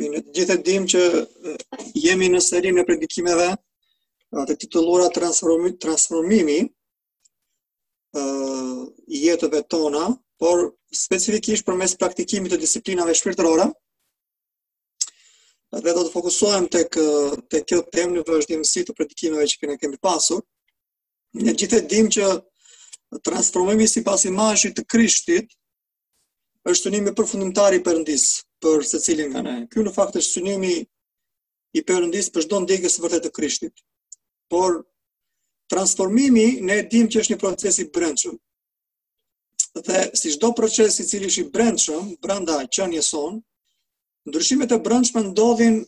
Ne të gjithë e dimë që jemi në serinë e predikimeve të titulluara transformimi, transformimi uh, i jetëve tona, por specifikisht përmes praktikimit të disiplinave shpirtërore, dhe do të fokusohem te, tek kjo temë në vazhdimësi të predikimeve që ne kemi pasur. Ne të gjithë e dimë që transformimi sipas imazhit të Krishtit, është synimi përfundimtar i Perëndisë për secilin nga ne. Ky në fakt është synimi i Perëndisë për çdo ndjekës të vërtetë të Krishtit. Por transformimi ne e dimë që është një proces i brendshëm. Dhe si çdo proces i cili është i brendshëm brenda qenies sonë, ndryshimet e brendshme ndodhin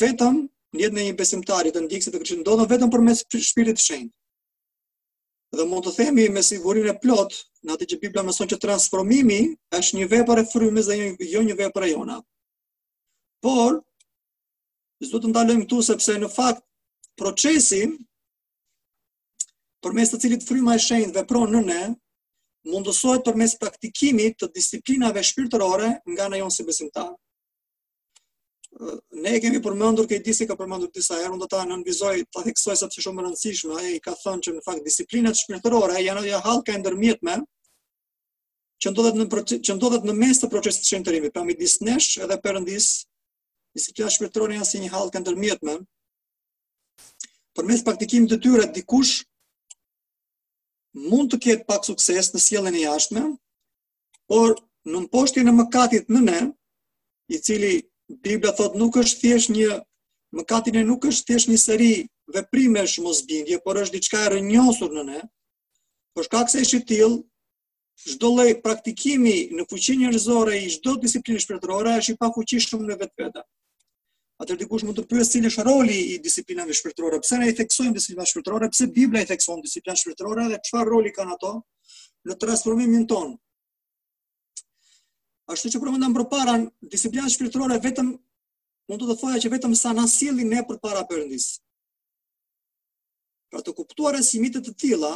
vetëm në jetën e një besimtari, të ndjekësit të Krishtit, ndodhin vetëm përmes Shpirtit të Shenjtë. Dhe mund të themi me sigurinë e plotë, në atë që Bibla mëson që transformimi është një vepër e frymës dhe jo një vepër e jona. Por, s'do të ndalojmë këtu sepse në fakt procesi përmes të cilit fryma e shenjtë vepron në ne, mundësohet përmes praktikimit të disiplinave shpirtërore nga ana jonë si besimtarë. Ne e kemi përmendur këtë, Disi e ka përmendur disa herë, unë do ta nënvizoj, ta theksoj sepse shumë e rëndësishme, ai ka thënë që në fakt disiplinat shpirtërore janë ajo hallka e ndërmjetme që ndodhet në që ndodhet në mes të procesit të shenjtërimit, pra midis nesh edhe Perëndisë, disiplinat shpirtërore janë si një hallkë e ndërmjetme. Përmes praktikimit të tyre dikush mund të ketë pak sukses në sjelljen e jashtme, Por në mposhtjen e mëkatit në ne, i cili Bibla thotë nuk është thjesht një, mëkati në ne nuk është thjesht një seri veprimesh mosbindje, por është diçka e rrënjosur në ne. Për shkak se është i tillë, çdo lloj praktikimi në fuqi njerëzore i çdo disipline shpirtërore është i pafuqishëm në vetvete. Atëherë dikush mund të pyesë cili është roli i disiplinave shpirtërore, pse ne i theksojmë disiplinat shpirtërore, pse Bibla i thekson disiplinat shpirtërore dhe çfarë roli kanë ato në transformimin tonë. Ashtu siç përmendëm përpara, disiplinat shpirtërore vetëm mund të thoja që vetëm sa na sjellin ne përpara Perëndisë. Pra të kuptuara si mjete të tilla,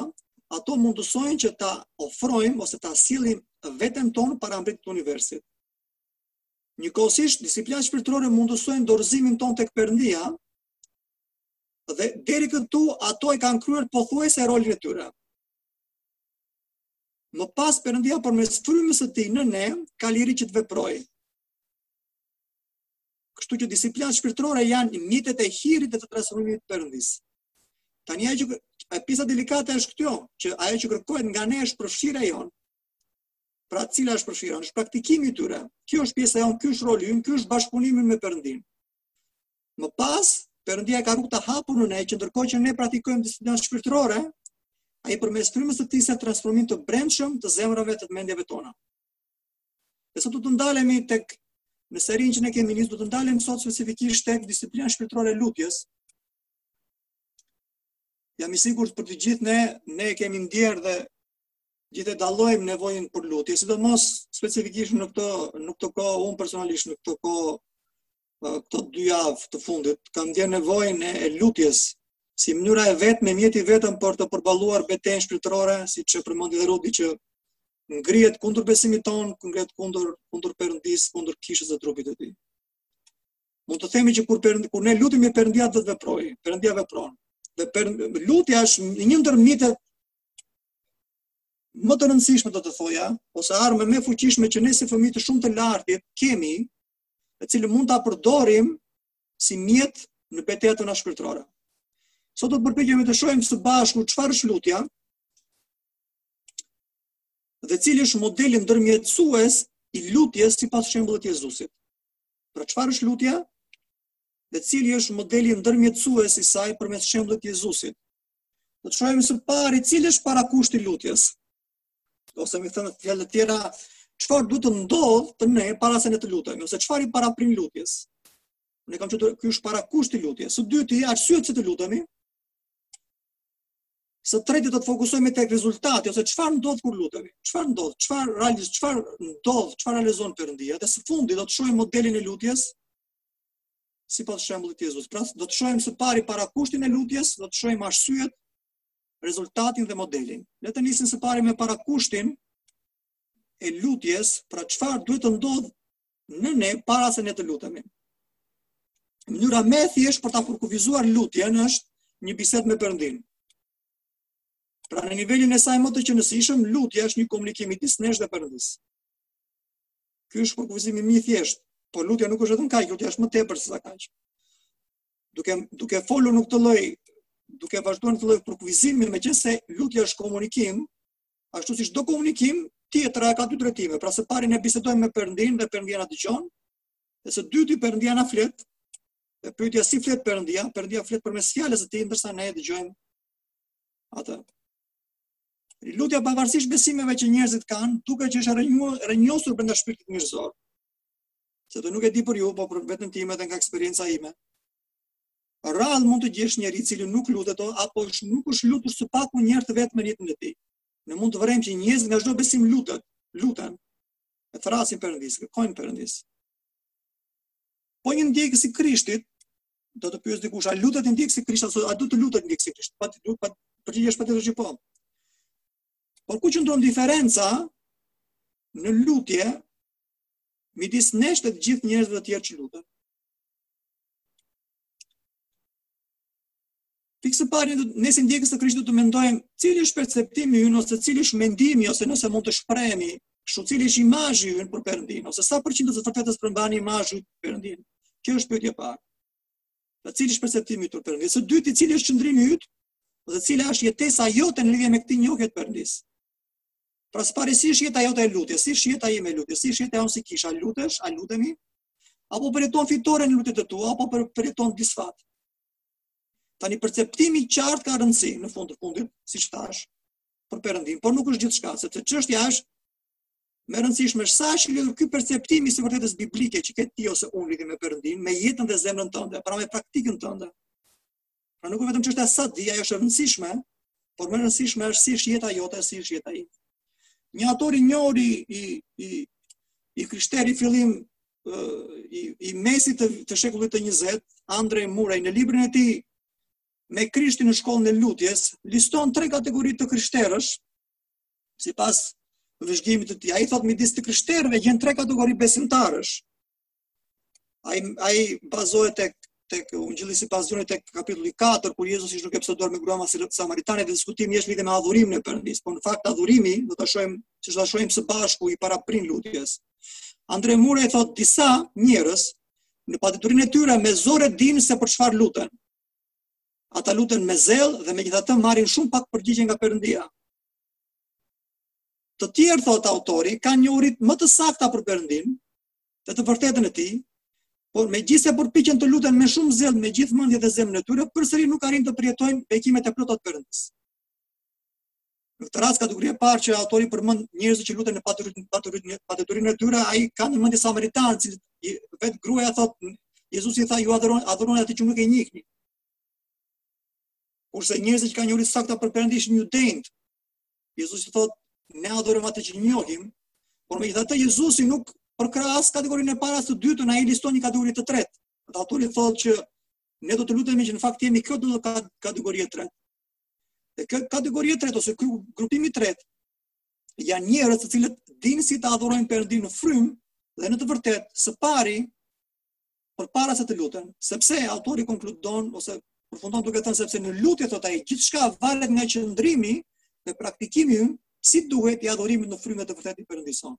ato mundësojnë që ta ofrojmë ose ta sjellim veten tonë para mbretit të universit. Njëkohësisht, disiplinat shpirtërore mundësojnë dorëzimin tonë tek Perëndia, dhe deri këtu ato e kanë kryer pothuajse rolin e tyre. Më pas Perëndia përmes frymës së tij në ne ka liri që të veprojë. Kështu që disiplinat shpirtërore janë mjetet e hirit dhe të transformimit të Perëndisë. Tani ajo që, pjesa delikate është kjo, që ajo që kërkohet nga ne është përfshirja jonë, Pra cila është përfshirja, është praktikimi i tyre. Kjo është pjesa jonë, ky është roli ynë, ky është bashkëpunimi me Perëndin. Më pas, Perëndia ka rrugë të hapur në ne që ndërkohë që ne praktikojmë disiplinat shpirtërore, ai përmes frymës së tij sjell transformim të brendshëm të zemrave dhe mendjeve tona. Dhe sot do të ndalemi tek në serinë që ne kemi nisur, do të ndalemi sot specifikisht tek disiplina shpirtërore e lutjes, jam i sigurt për të gjithë ne, ne kemi ndjerë dhe gjithë e dallojmë nevojën për lutje, sidomos specifikisht në këto, në këto kohë, unë personalisht në këto kohë, këto dy javë të fundit, kam ndjerë nevojën e lutjes, si mënyra e vetme, mjeti i vetëm për të përballuar betejën shpirtërore, siç përmendi dhe Rudi që ngrihet kundër besimit tonë, ngrihet kundër, kundër Perëndisë, kundër kishës dhe trupit të tij. Mund të themi që kur, Perëndi, kur ne lutemi Perëndia do të veprojë, Perëndia vepron, dhe për, lutja është një ndër mjetet më të rëndësishme do të thoja, ose arma më e fuqishme që ne si fëmijë të Shumë të Lartit kemi, të cilën mund ta përdorim si mjet në betejat tona shpirtërore. Sot do të përpiqemi të shohim së bashku çfarë është lutja dhe cili është modeli ndërmjetësues i lutjes sipas shembullit të Jezusit. Pra çfarë është lutja? Dhe cili është modeli ndërmjetësues i saj përmes shembullit të Jezusit? Do të shohim së pari cili është parakushti i lutjes. Ose me thënë fjalë të tjera, çfarë duhet të ndodhë te ne para se ne të lutemi, ose çfarë i paraprin lutjes. Me këtë, domethënë ky është parakushti i lutjes. Së dyti, arsyet pse të lutemi. Së treti do të fokusohemi tek rezultati ose çfarë ndodh kur lutemi. Çfarë ndodh? Çfarë realizohet? Çfarë ndodh? Çfarë realizon Perëndia? Dhe së fundi do të shohim modelin e lutjes, sipas shembullit të Jezusit. Pra, do të shohim së pari parakushtin e lutjes, do të shohim arsyet, rezultatin dhe modelin. Le të nisim së pari me parakushtin e lutjes, pra çfarë duhet të ndodhë në ne para se ne të lutemi. Mënyra më e thjeshtë për ta përkufizuar lutjen është një bisedë me Perëndinë. Pra në nivelin e saj më të qenësishëm, lutja është një komunikim midis nesh dhe Perëndisë. Ky është përkufizimi më i thjeshtë, po lutja nuk është vetëm kaq, lutja është më tepër se sa kaq. Duke duke folur në këtë lloj, duke vazhduar në këtë lloj përkufizimi, meqenëse lutja është komunikim, ashtu si çdo komunikim tjetër, ka dy drejtime. Pra së pari ne bisedojmë me Perëndinë dhe Perëndia na dëgjon, dhe së dyti Perëndia na flet. Dhe pyetja si flet Perëndia? Perëndia flet përmes fjalës së tij, ndërsa ne e dëgjojmë atë. Lutja pavarësisht besimeve që njerëzit kanë, duket që është rënjosur brenda shpirtit njerëzor. Se unë nuk e di për ju, po për veten time dhe nga eksperienca ime. Rrallë mund të gjesh njeri i cili nuk lutet, apo është nuk është lutur së paku një herë të vetme në jetën e tij. Ne mund të vërejmë që njerëzit nga çdo besim lutet, luten, i thërrasin Perëndisë, kërkojnë Perëndisë. Po një ndjekës i Krishtit, do të pyesë dikush, a lutet ndjekësi i Krishtit, ose a duhet të lutet ndjekësi i Krishtit, pa të du, pa të përgjigjesh patjetër që po. Por ku qëndron diferenca në lutje, midis nesh dhe të gjithë njerëzve të tjerë që luten? Pikë së pari, ne si ndjekës të Krishtit duhet të mendojmë cili është perceptimi ynë ose cili është mendimi ose nëse mund të shprehemi, kështu cili është imazhi ynë për Perëndin ose sa përqind të të së vërtetës përmban imazhi ynë për Perëndin. Kjo është pyetja e parë. Dhe cili është perceptimi ynë për Perëndin? Së dyti, cili është qëndrimi ynë dhe cila është jetesa jote në lidhje me këtë njohje të Perëndisë? Pra së pari si është jeta jote e lutjes, si është jeta ime e lutjes, si është jeta jonë si kisha, a lutesh, a lutemi, apo përjeton fitore në lutjet e tua, apo përjeton disfatë. Tani perceptimi i qartë ka rëndësi në fund të fundit, siç thashë, për Perëndinë, por nuk është gjithçka, sepse çështja është më e rëndësishme është sa është lidhur ky perceptim i së vërtetës biblike që ke ti ose unë lidhje me Perëndinë, me jetën dhe zemrën tënde, pra me praktikën tënde. Pra nuk është vetëm çështja sa di, ajo është e rëndësishme, por më e rëndësishme është si është jeta jote, si është jeta ime. Një autor i njohur i i i i krishterë i fillim i, i mesit të, të shekullit të 20, Andrej Muraj, në librin e tij, Me Krishtin në shkollën e lutjes, liston tre kategori të krishterësh, sipas vëzhgimit të tij. Ai thotë, midis të krishterëve, gjen tre kategori besimtarësh. Ai, ai bazohet te tek Ungjilli sipas Gjonit tek kapitulli 4 kur Jezusi ishte duke biseduar me gruan samaritane dhe diskutimi është lidhur me adhurimin e Perëndisë, por në fakt adhurimi do ta shohim, siç do ta shohim së bashku i paraprin lutjes. Andre Murai thotë disa njerëz në paditurinë e tyre me zor e dinë se për çfarë luten. Ata luten me zell dhe megjithatë marrin shumë pak përgjigje nga Perëndia. Të tjerë thotë autori kanë njohuri më të sakta për Perëndinë, dhe të vërtetën e tij, por megjithëse përpiqen të luten me shumë zell me gjithë mendjen dhe zemrën e tyre, përsëri nuk arrijnë të përjetojnë bekimet e plota të Perëndisë. Në këtë rast kategoria e parë që autori përmend njerëzit që luten në paditurinë e tyre, ai ka në mendje samaritanët, që vetë gruaja thotë, Jezusi i tha, ju adhuroni atë që nuk e njihni. Kurse njerëzit që kanë njohuri të sakta për Perëndinë ishin judenjtë, Jezusi thotë, ne adhurojmë atë që njohim, por megjithatë Jezusi nuk përkrah as kategorinë e parë as të dytën, ai liston një kategori të tretë. Dhe autori thotë që ne do të lutemi që në fakt jemi kjo kategori e tretë. Dhe kjo kategori e tretë ose grupimi i tretë janë njerëz të cilët dinë si të adhurojnë Perëndin në frymë dhe në të vërtetë së pari përpara se të luten, sepse autori konkludon ose përfundon duke thënë sepse në lutje thotë ai gjithçka varet nga qëndrimi dhe praktikimi ynë si duhet i adhurimit në frymë e të vërtetë i Perëndisë sonë.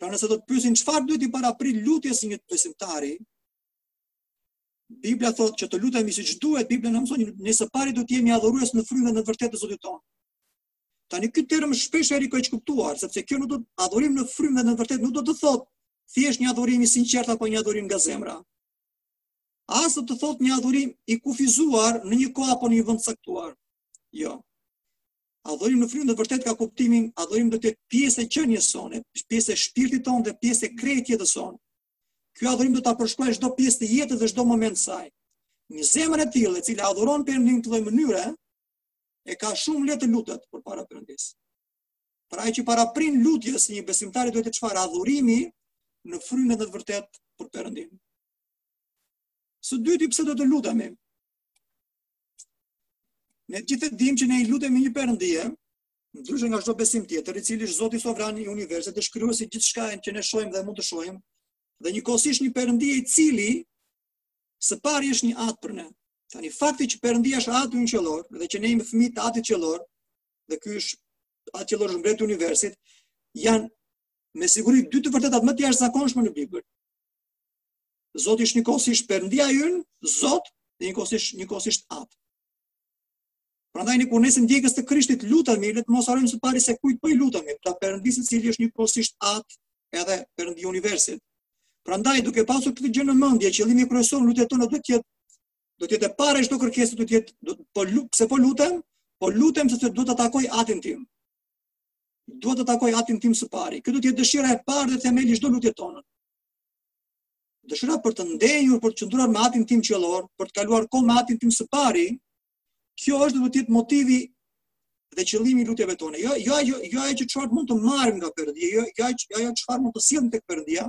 Pra nëse do të pyesin çfarë duhet t'i paraprijë lutjes së një besimtari, Bibla thotë që të lutemi siç duhet, Bibla na mëson që së pari duhet të jemi adhurues në frymë e në të vërtetë të Zotit tonë. Tani ky term shpeshherë i keqkuptuar, sepse kjo nuk do të adhurim në frymë dhe në të vërtetë nuk do të thotë thjesht një adhurim i sinqertë apo një adhurim nga zemra. As do të thotë një adhurim i kufizuar në një kohë apo në një vend të caktuar. Jo. Adhurim në frymë dhe në të vërtetë ka kuptimin adhurim do të jetë pjesë e qenies sonë, pjesë e shpirtit tonë dhe pjesë e krejt jetës sonë. Ky adhurim do ta përshkruajë çdo pjesë të jetës dhe çdo moment të saj. Një zemër e tillë e cila adhuron Perëndin në këtë mënyrë, e ka shumë lehtë të lutet përpara Perëndisë. Pra ajo që i paraprin lutjes një besimtari duhet të çfarë adhurimi në frymë dhe të vërtetë për Perëndinë. Së dyti pse do të lutemi? Ne gjithë e dimë që ne i lutemi një Perëndie, ndryshe nga çdo besim tjetër, i cili është Zoti sovran i universit, është krijuesi i gjithçkaje që ne shohim dhe mund të shohim, dhe njëkohësisht një Perëndie i cili së pari është një atë për ne, Tani fakti që Perëndia është ati ynë qiellor dhe që ne jemi fëmijë të atit qiellor dhe ky është atë qiellor është mbret i universit janë me siguri dy të vërtetat më të jashtëzakonshme në Bibël. Zoti është njëkohësisht Perëndia ynë, Zot dhe njëkohësisht njëkohësisht At. Prandaj ne kur ne si ndjekës të Krishtit lutemi, le të mos harrojmë së pari se kujt po i lutemi, pra Perëndisë i cili është njëkohësisht At edhe Perëndi i universit. Prandaj duke pasur këtë gjë në mendje, qëllimi kryesor në lutjet tona duhet të jetë do të jetë përpara çdo kërkese do të jetë do po lut, pse po lutem, po lutem sepse dua të takoj atin tim. Dua të takoj atin tim së pari. Kjo do të jetë dëshira e parë dhe themeli i çdo lutjeje tonë. Dëshira për të ndenjur, për të qëndruar me atin tim qiellor, për të kaluar kohë me atin tim së pari, kjo është duhet të jetë motivi dhe qëllimi i lutjeve tona. Jo jo ajo jo ajo që çfarë mund të marrim nga Perëndia, jo jo ajo ajo çfarë mund të sjellim tek Perëndia,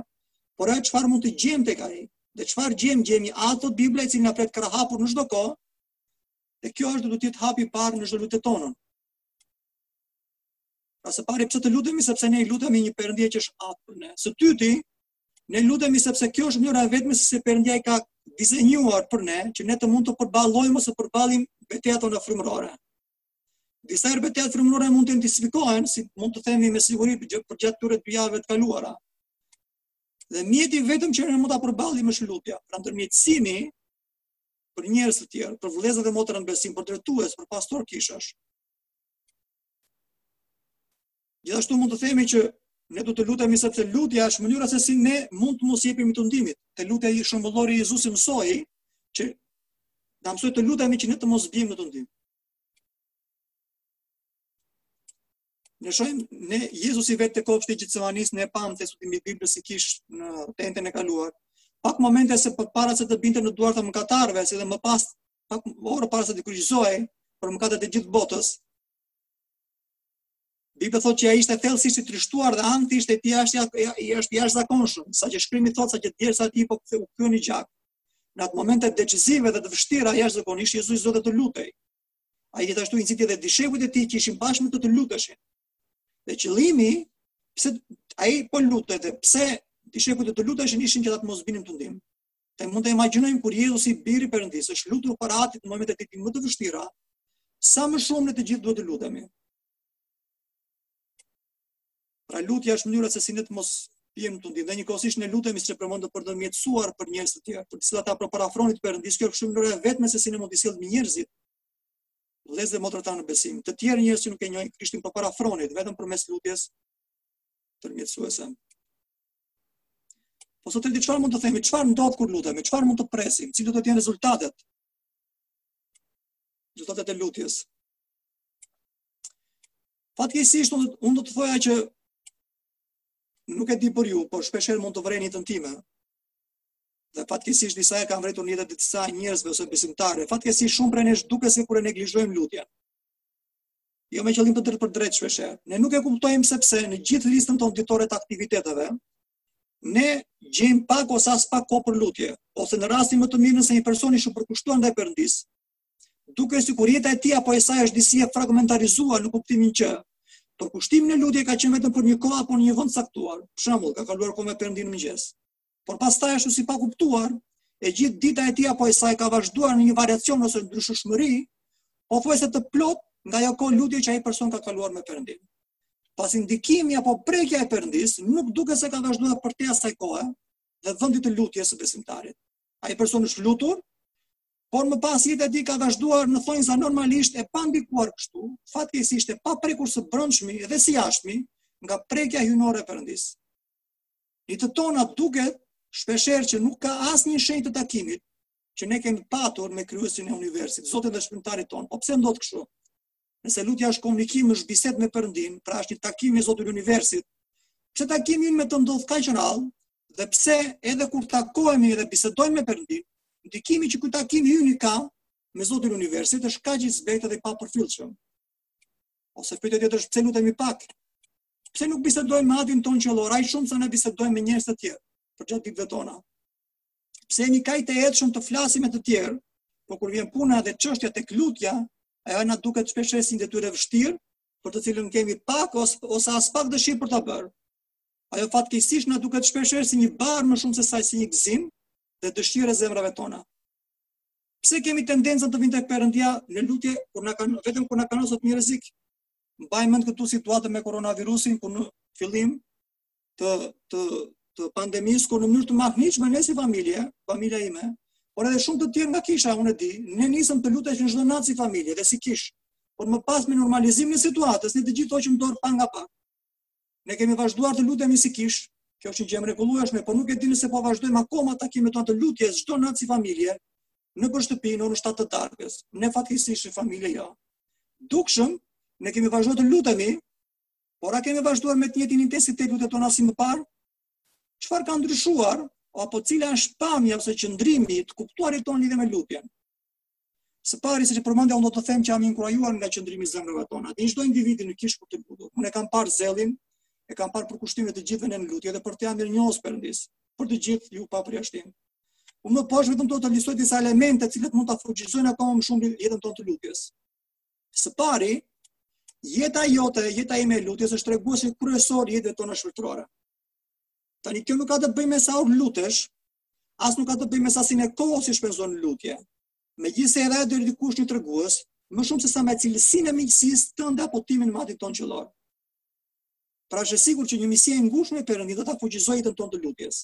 por ajo çfarë mund të gjejmë tek ai. Dhe çfarë gjejmë, gjejmë At thotë Bibla i cili na pret krahëhapur në çdo kohë. Dhe kjo është duhet të jetë hapi i parë në çdo lutje tonë. Pra së pari pse të lutemi sepse ne i lutemi një Perëndie që është afër ne. Së dyti, ne lutemi sepse kjo është mënyra e vetme se si Perëndia i ka dizenjuar për ne që ne të mund të përballojmë ose përballim betejat tona frymërore. Disa herë betejat frymërore mund të intensifikohen, si mund të themi me siguri përgjatë përgjatë këtyre dy javëve të kaluara. Dhe mjeti i vetëm që ne mund ta përballim është lutja. Pra ndërmjetësimi për njerëz të tjerë, për vëllezër dhe motra në besim, për drejtues, për pastorë kishash, Gjithashtu mund të themi që ne duhet të lutemi sepse lutja është mënyra se si ne mund të mos jepemi tundimit. Te lutja shembullore Jezusi mësoi që na mësoi të lutemi që ne të mos biem në tundim. Ne shohim ne Jezusi vetë te kopshti i Gjetsemanisë ne pamë te studimi i Biblës i kishës të enjten e kaluar. Pak momente se përpara se të binte në duart të mëkatarëve, si dhe më pas pak orë para se të kryqëzohej për mëkatet e gjithë botës. Bibla thotë që ai ishte thellësisht i trishtuar dhe ankthi ishte i jashtë i jasht i jashtëzakonshëm, saqë shkrimi thotë se që djersa i tij po ktheu kthehej në gjak. Në ato momente decisive dhe të vështira jashtëzakonisht Jezusi zgjodhi të lutej. Ai gjithashtu i nxiti edhe dishepujt e tij që ishin bashkë me të të luteshin. Dhe qëllimi pse ai po lutej dhe pse dishepujt duhet të luteshin ishin që ata të mos binin në tundim. Ne mund të imagjinojmë kur Jezusi biri i Perëndisë i është lutur para Atit në momentet e tij më të vështira, sa më shumë ne të gjithë duhet të lutemi. Pra lutja është mënyra se si ne të mos jepemi tundimit. Dhe njëkohësisht ne lutemi siç e përmendëm për të ndërmjetësuar për njerëz të tjerë, për t'i sjellë ata përpara fronit të Perëndisë, kjo është mënyra e vetme se si ne mund t'i sjellim njerëzit. Vëllezërit dhe motrat tona në besim, të tjerë njerëz që nuk e njohin Krishtin përpara fronit, vetëm përmes lutjes ndërmjetësuese. Po sot edhe çfarë mund të themi, çfarë ndodh kur lutemi, çfarë mund të presim, cilat do të jenë rezultatet? Rezultatet e lutjes. Fatkeqësisht unë, unë do të thoja që nuk e di për ju, por shpesh herë mund ta vërej në jetën time. Dhe fatkeqësisht disa e kam vërejtur në jetë të disa njerëzve ose besimtarëve. Fatkeqësisht shumë prej nesh duket sikur e neglizhojmë lutjen. Jo me qëllim të drejtpërdrejtë shpeshherë. Ne nuk e kuptojmë sepse në gjithë listën tonë ditore të aktiviteteve, ne gjejmë pak ose aspak kohë për lutje, ose në rastin më të mirë nëse një person i shumë përkushtuar ndaj Perëndisë, duket sikur jeta e tij apo e saj është disi e fragmentarizuar në kuptimin që përkushtimi në lutje ka qenë vetëm për një kohë apo në një vend të caktuar. Për shembull, ka kaluar kohë me Perëndinë në mëngjes, por pastaj ashtu si pa kuptuar, e gjithë dita e tij apo e saj ka vazhduar në një variacion ose ndryshueshmëri, pothuajse të plotë nga ajo kohë lutje që ai person ka kaluar me Perëndinë. Pasi ndikimi apo prekja e Perëndisë nuk duket se ka vazhduar përtej asaj kohe dhe vendi të lutjes së besimtarit. Ai person është lutur, por më pas jeta e tij ka vazhduar në thonjëza normalisht e pa ndikuar kështu, fatkeqësisht e pa prekur së brendshmi dhe së jashtmi nga prekja hyjnore e Perëndisë. Në jetët tona duket shpeshherë që nuk ka asnjë shenjë të takimit që ne kemi patur me krijuesin e universit, Zotin dhe shpëtimtarin tonë. Po pse ndodh kështu? Nëse lutja është komunikim, është bisedë me Perëndinë, pra është një takim me Zotin e universit, pse takimi ynë me të ndodh kaq rrallë, dhe pse edhe kur takohemi dhe bisedojmë me Perëndinë, ndikimi që ky takim yni ka me Zotin e universit, është kaq i zbehtë dhe i papërfillshëm. Ose pyetja tjetër është pse lutemi pak, Pse nuk bisedojmë me Atin tonë qiellor aq shumë sa ne bisedojmë me njerëz të tjerë përgjatë ditëve tona. Pse jemi kaq të etshëm të flasim me të tjerë, por kur vjen puna dhe çështja tek lutja, ajo na duket shpesh si një detyrë e vështirë, për të cilën kemi pak ose ose aspak dëshirë për ta bërë. Ajo fatkeqësisht na duket shpesh si një barrë më shumë se sa si një gëzim dhe dëshirë e zemrave tona. Pse kemi tendencën të vijmë te Perëndia në lutje kur na ka- vetëm kur na kanoset një rrezik? Mbaj mend këtu situatën me koronavirusin kur në fillim të të të pandemisë kur në mënyrë të mahnitshme ne si familje, familja ime, por edhe shumë të tjerë nga kisha, unë e di, ne nisëm të luteshim çdo natë si familje dhe si kishë. Por më pas me normalizimin e situatës, ne të gjithë hoqëm dorë pak nga pak. Ne kemi vazhduar të lutemi si kishë, kjo është një gjë e mrekullueshme, por nuk e di nëse po vazhdojmë akoma takimet tona të lutjes çdo natë si familje nëpër shtëpi në orën 7 të darkës. Ne fatkeqësisht në familje jo. Dukshëm, ne kemi vazhduar të lutemi, por a kemi vazhduar me të njëjtin intensitet lutjet tona si më parë? Çfarë ka ndryshuar apo cila është pamja ose qëndrimi i të kuptuarit tonë lidhje me lutjen? Së pari, siç e përmenda, unë do të them që jam inkurajuar nga qëndrimi i zemrave tona. Dhe çdo individi në kishë për t'u lutur. Unë kam parë zellin, kam parë përkushtimin e të gjithëve në lutje dhe për të jam mirënjohës Perëndisë, për të gjithë ju pa përjashtim. Unë më poshtë vetëm do të listoj disa elemente të cilët mund ta fuqizojnë akoma më shumë jetën tonë të lutjes. Së pari, jeta jote, jeta ime e lutjes është treguesi kryesor i jetës tonë shpirtërore. Tani kjo nuk ka të bëjë me sa lutesh, As nuk ka të bëjë me sasinë e kohës që shpenzon në lutje. Megjithëse edhe ajo deri diku është një tregues, më shumë se sa me cilësinë e miqësisë tënde apo time me Atin tonë qiellor. Pra është e sigurt që një miqësi e ngushtë me Perëndinë do ta fuqizojë jetën tonë të lutjes.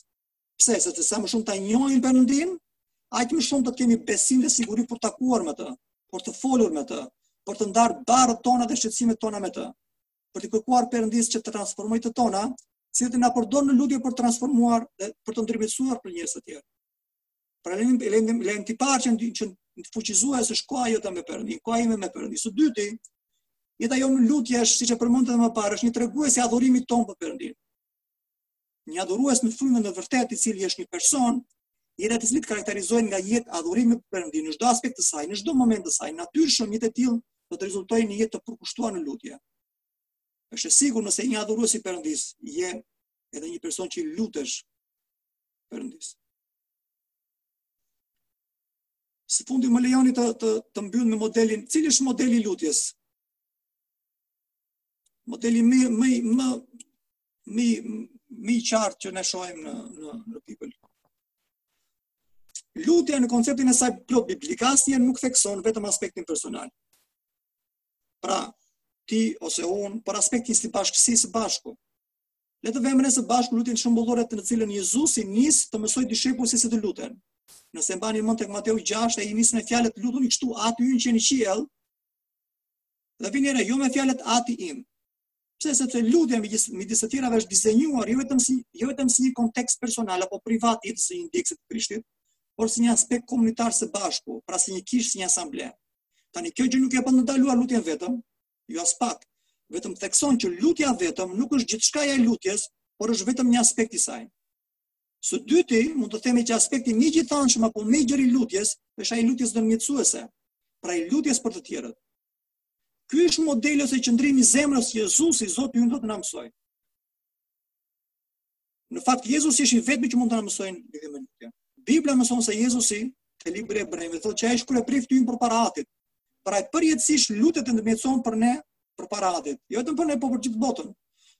Pse? Sepse sa më shumë ta njohim Perëndinë, aq më shumë do të kemi besim dhe siguri për t'u takuar me të, për të folur me të, për të ndarë barrët tona dhe shqetësimet tona me të. për të kërkuar Perëndisë që të transformojë jetët tona, si dhe të na përdorë në lutje për të transformuar dhe për të ndërmjetësuar për njerëz të tjerë. Pra elementi i parë që është fuqizues është koha jote me Perëndin, koha ime me Perëndin. Së dyti, jeta jonë në lutje është siç e përmendëm më parë, është një tregues i adhurimit tonë për Perëndin. Një adhurues në frymë e vërtetë, i cili është një person, jeta e të cilit karakterizohet nga jetë adhurimi për Perëndinë në çdo aspekt të saj, në çdo moment të saj, natyrshëm jetë e tillë do të rezultojë në jetë të përkushtuar në lutje. Është e sigurt nëse je një adhurues i Perëndis je edhe një person që i lutesh Perëndisë. Së fundi më lejoni të të, të mbyll me modelin, cili është modeli i lutjes? modeli më më më më më i qartë që ne shohim në në në Bibël. Lutja në konceptin e saj plot biblik asnjëherë nuk thekson vetëm aspektin personal. Pra, ti ose unë, por aspektin si bashkësi së bashku. Le të vëmë re së bashku lutjen shembullore në të cilën Jezusi nis të mësojë dishepujt se si të luten. Nëse mbani mend tek Mateu 6 ai e nis me fjalët lutuni kështu Ati ynë që je në qiell, Dhe vini re, jo me fjalët ati im. Pse sepse lutja midis midis të tjerave është dizenjuar jo vetëm si jo vetëm si një kontekst personal apo privat i jetës së një ndjekësi të Krishtit, por si një aspekt komunitar së bashku, pra si një kishë, si një asamble. Tani kjo gjë nuk e bën të ndaluar lutjen vetëm, jo aspak. Vetëm thekson që lutja vetëm nuk është gjithçka e lutjes, por është vetëm një aspekt i saj. Së dyti, mund të themi që aspekti më i gjithanshëm apo më i gjerë i lutjes është ai i lutjes ndërmjetësuese, pra i lutjes për të tjerët. Ky është modeli ose qëndrimi i zemrës që Jezusi, Zoti ynë do të na mësojë. Në fakt Jezusi është i vetmi që mund të na mësojë në lidhje me lutjen. Bibla mëson se Jezusi te libri i Hebrenjve thotë që ai është kryeprifti ynë përpara Atit. Pra ai përjetësisht lutet dhe ndërmjetëson për ne përpara Atit. Jo vetëm për ne, por për gjithë botën.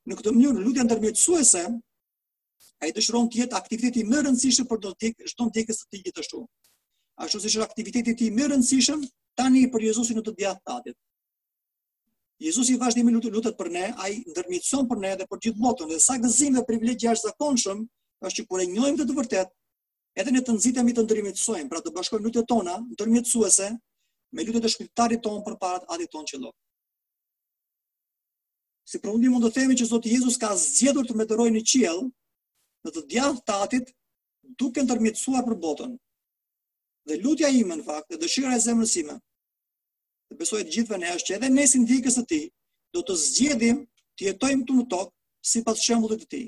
Në këtë mënyrë lutja ndërmjetësuese Ai dëshiron të jetë aktiviteti më i rëndësishëm për çdo ndjek, çdo ndjekës të tij gjithashtu. Ashtu siç është aktiviteti i tij më i rëndësishëm tani për Jezusin në të djathtë të Atit. Jezusi vazhdimisht lutet, lutet për ne, ai ndërmjetëson për ne dhe për gjithë botën. Dhe sa gëzim dhe privilegj i jashtëzakonshëm është që kur e njohim këtë të vërtetë, edhe ne të nxitemi të ndërmjetësojmë, pra të bashkojmë lutjet tona ndërmjetësuese me lutjet e Shpëtimtarit tonë përpara atit tonë qiellor. Si përfundim mund të themi që Zoti Jezus ka zgjedhur të mbretërojë në qiell, në të djathtë të Atit, duke ndërmjetësuar për botën. Dhe lutja ime në fakt, dhe dëshira e zemrës sime, dhe besoj e të gjithëve ne është që edhe ne si ndjekës të tij, do të zgjedhim të jetojmë këtu në tokë sipas shembullit të tij.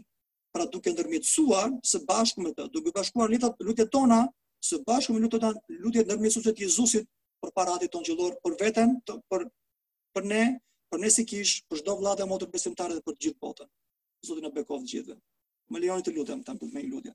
Pra duke ndërmjetësuar së bashku me të, duke bashkuar lutjet lutjet tona së bashku me lutjet tona, lutjet ndërmjetësuese të Jezusit përpara Atit tonë qiellor, për veten, për Për ne, për ne si kishë, për çdo vëlla dhe motër besimtare dhe për gjithë botën. Zoti na bekoftë gjithëve. Më lejoni të lutem ta bëjmë lutje.